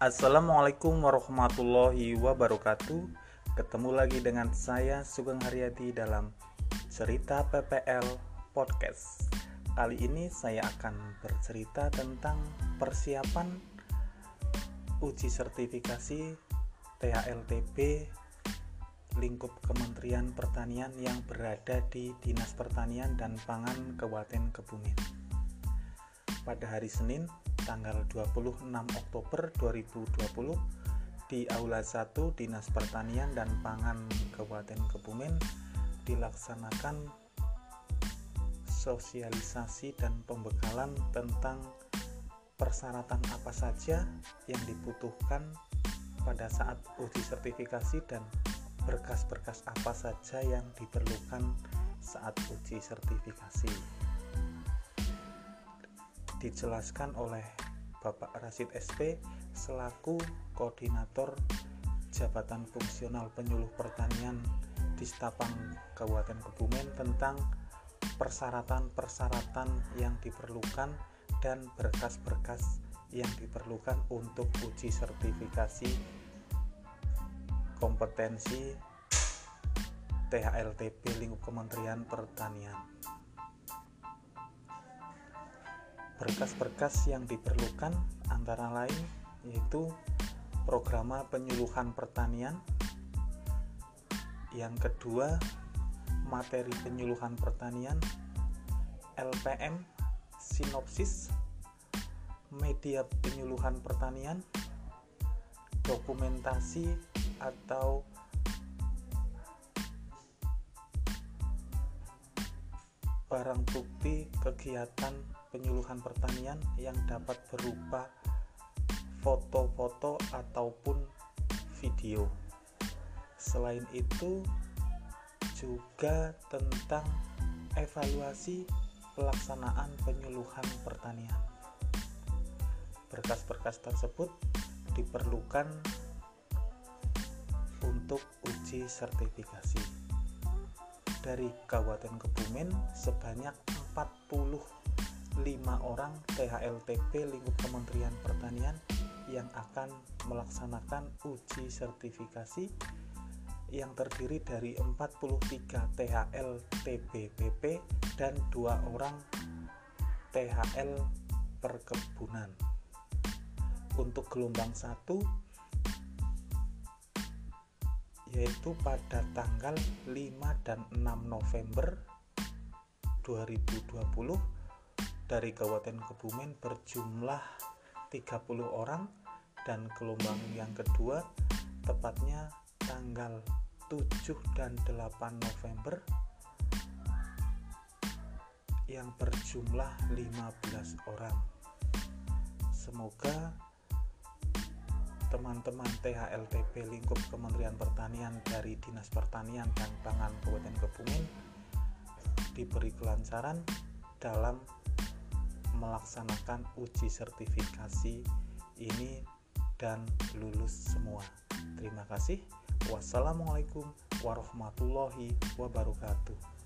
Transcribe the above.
Assalamualaikum warahmatullahi wabarakatuh Ketemu lagi dengan saya Sugeng Haryadi dalam Cerita PPL Podcast Kali ini saya akan bercerita tentang persiapan uji sertifikasi THLTB lingkup Kementerian Pertanian yang berada di Dinas Pertanian dan Pangan Kabupaten Kebumen. Pada hari Senin, tanggal 26 Oktober 2020 di Aula 1 Dinas Pertanian dan Pangan Kabupaten Kebumen dilaksanakan sosialisasi dan pembekalan tentang persyaratan apa saja yang dibutuhkan pada saat uji sertifikasi dan berkas-berkas apa saja yang diperlukan saat uji sertifikasi dijelaskan oleh Bapak Rasid SP selaku koordinator Jabatan Fungsional Penyuluh Pertanian di Stapang Kabupaten Kebumen tentang persyaratan-persyaratan yang diperlukan dan berkas-berkas yang diperlukan untuk uji sertifikasi kompetensi THLTP lingkup Kementerian Pertanian. Berkas-berkas yang diperlukan antara lain yaitu program penyuluhan pertanian. Yang kedua, materi penyuluhan pertanian, LPM, sinopsis, media penyuluhan pertanian, dokumentasi atau barang bukti kegiatan penyuluhan pertanian yang dapat berupa foto-foto ataupun video. Selain itu, juga tentang evaluasi pelaksanaan penyuluhan pertanian. Berkas-berkas tersebut diperlukan untuk uji sertifikasi dari Kabupaten Kebumen sebanyak 45 orang THLTP lingkup Kementerian Pertanian yang akan melaksanakan uji sertifikasi yang terdiri dari 43 THL TBPP dan dua orang THL perkebunan. Untuk gelombang 1 yaitu pada tanggal 5 dan 6 November 2020 dari Kabupaten Kebumen berjumlah 30 orang dan gelombang yang kedua tepatnya tanggal 7 dan 8 November yang berjumlah 15 orang. Semoga teman-teman THLTP lingkup Kementerian Pertanian dari Dinas Pertanian dan Pangan Kabupaten Kebumen diberi kelancaran dalam melaksanakan uji sertifikasi ini dan lulus semua. Terima kasih. Wassalamualaikum warahmatullahi wabarakatuh.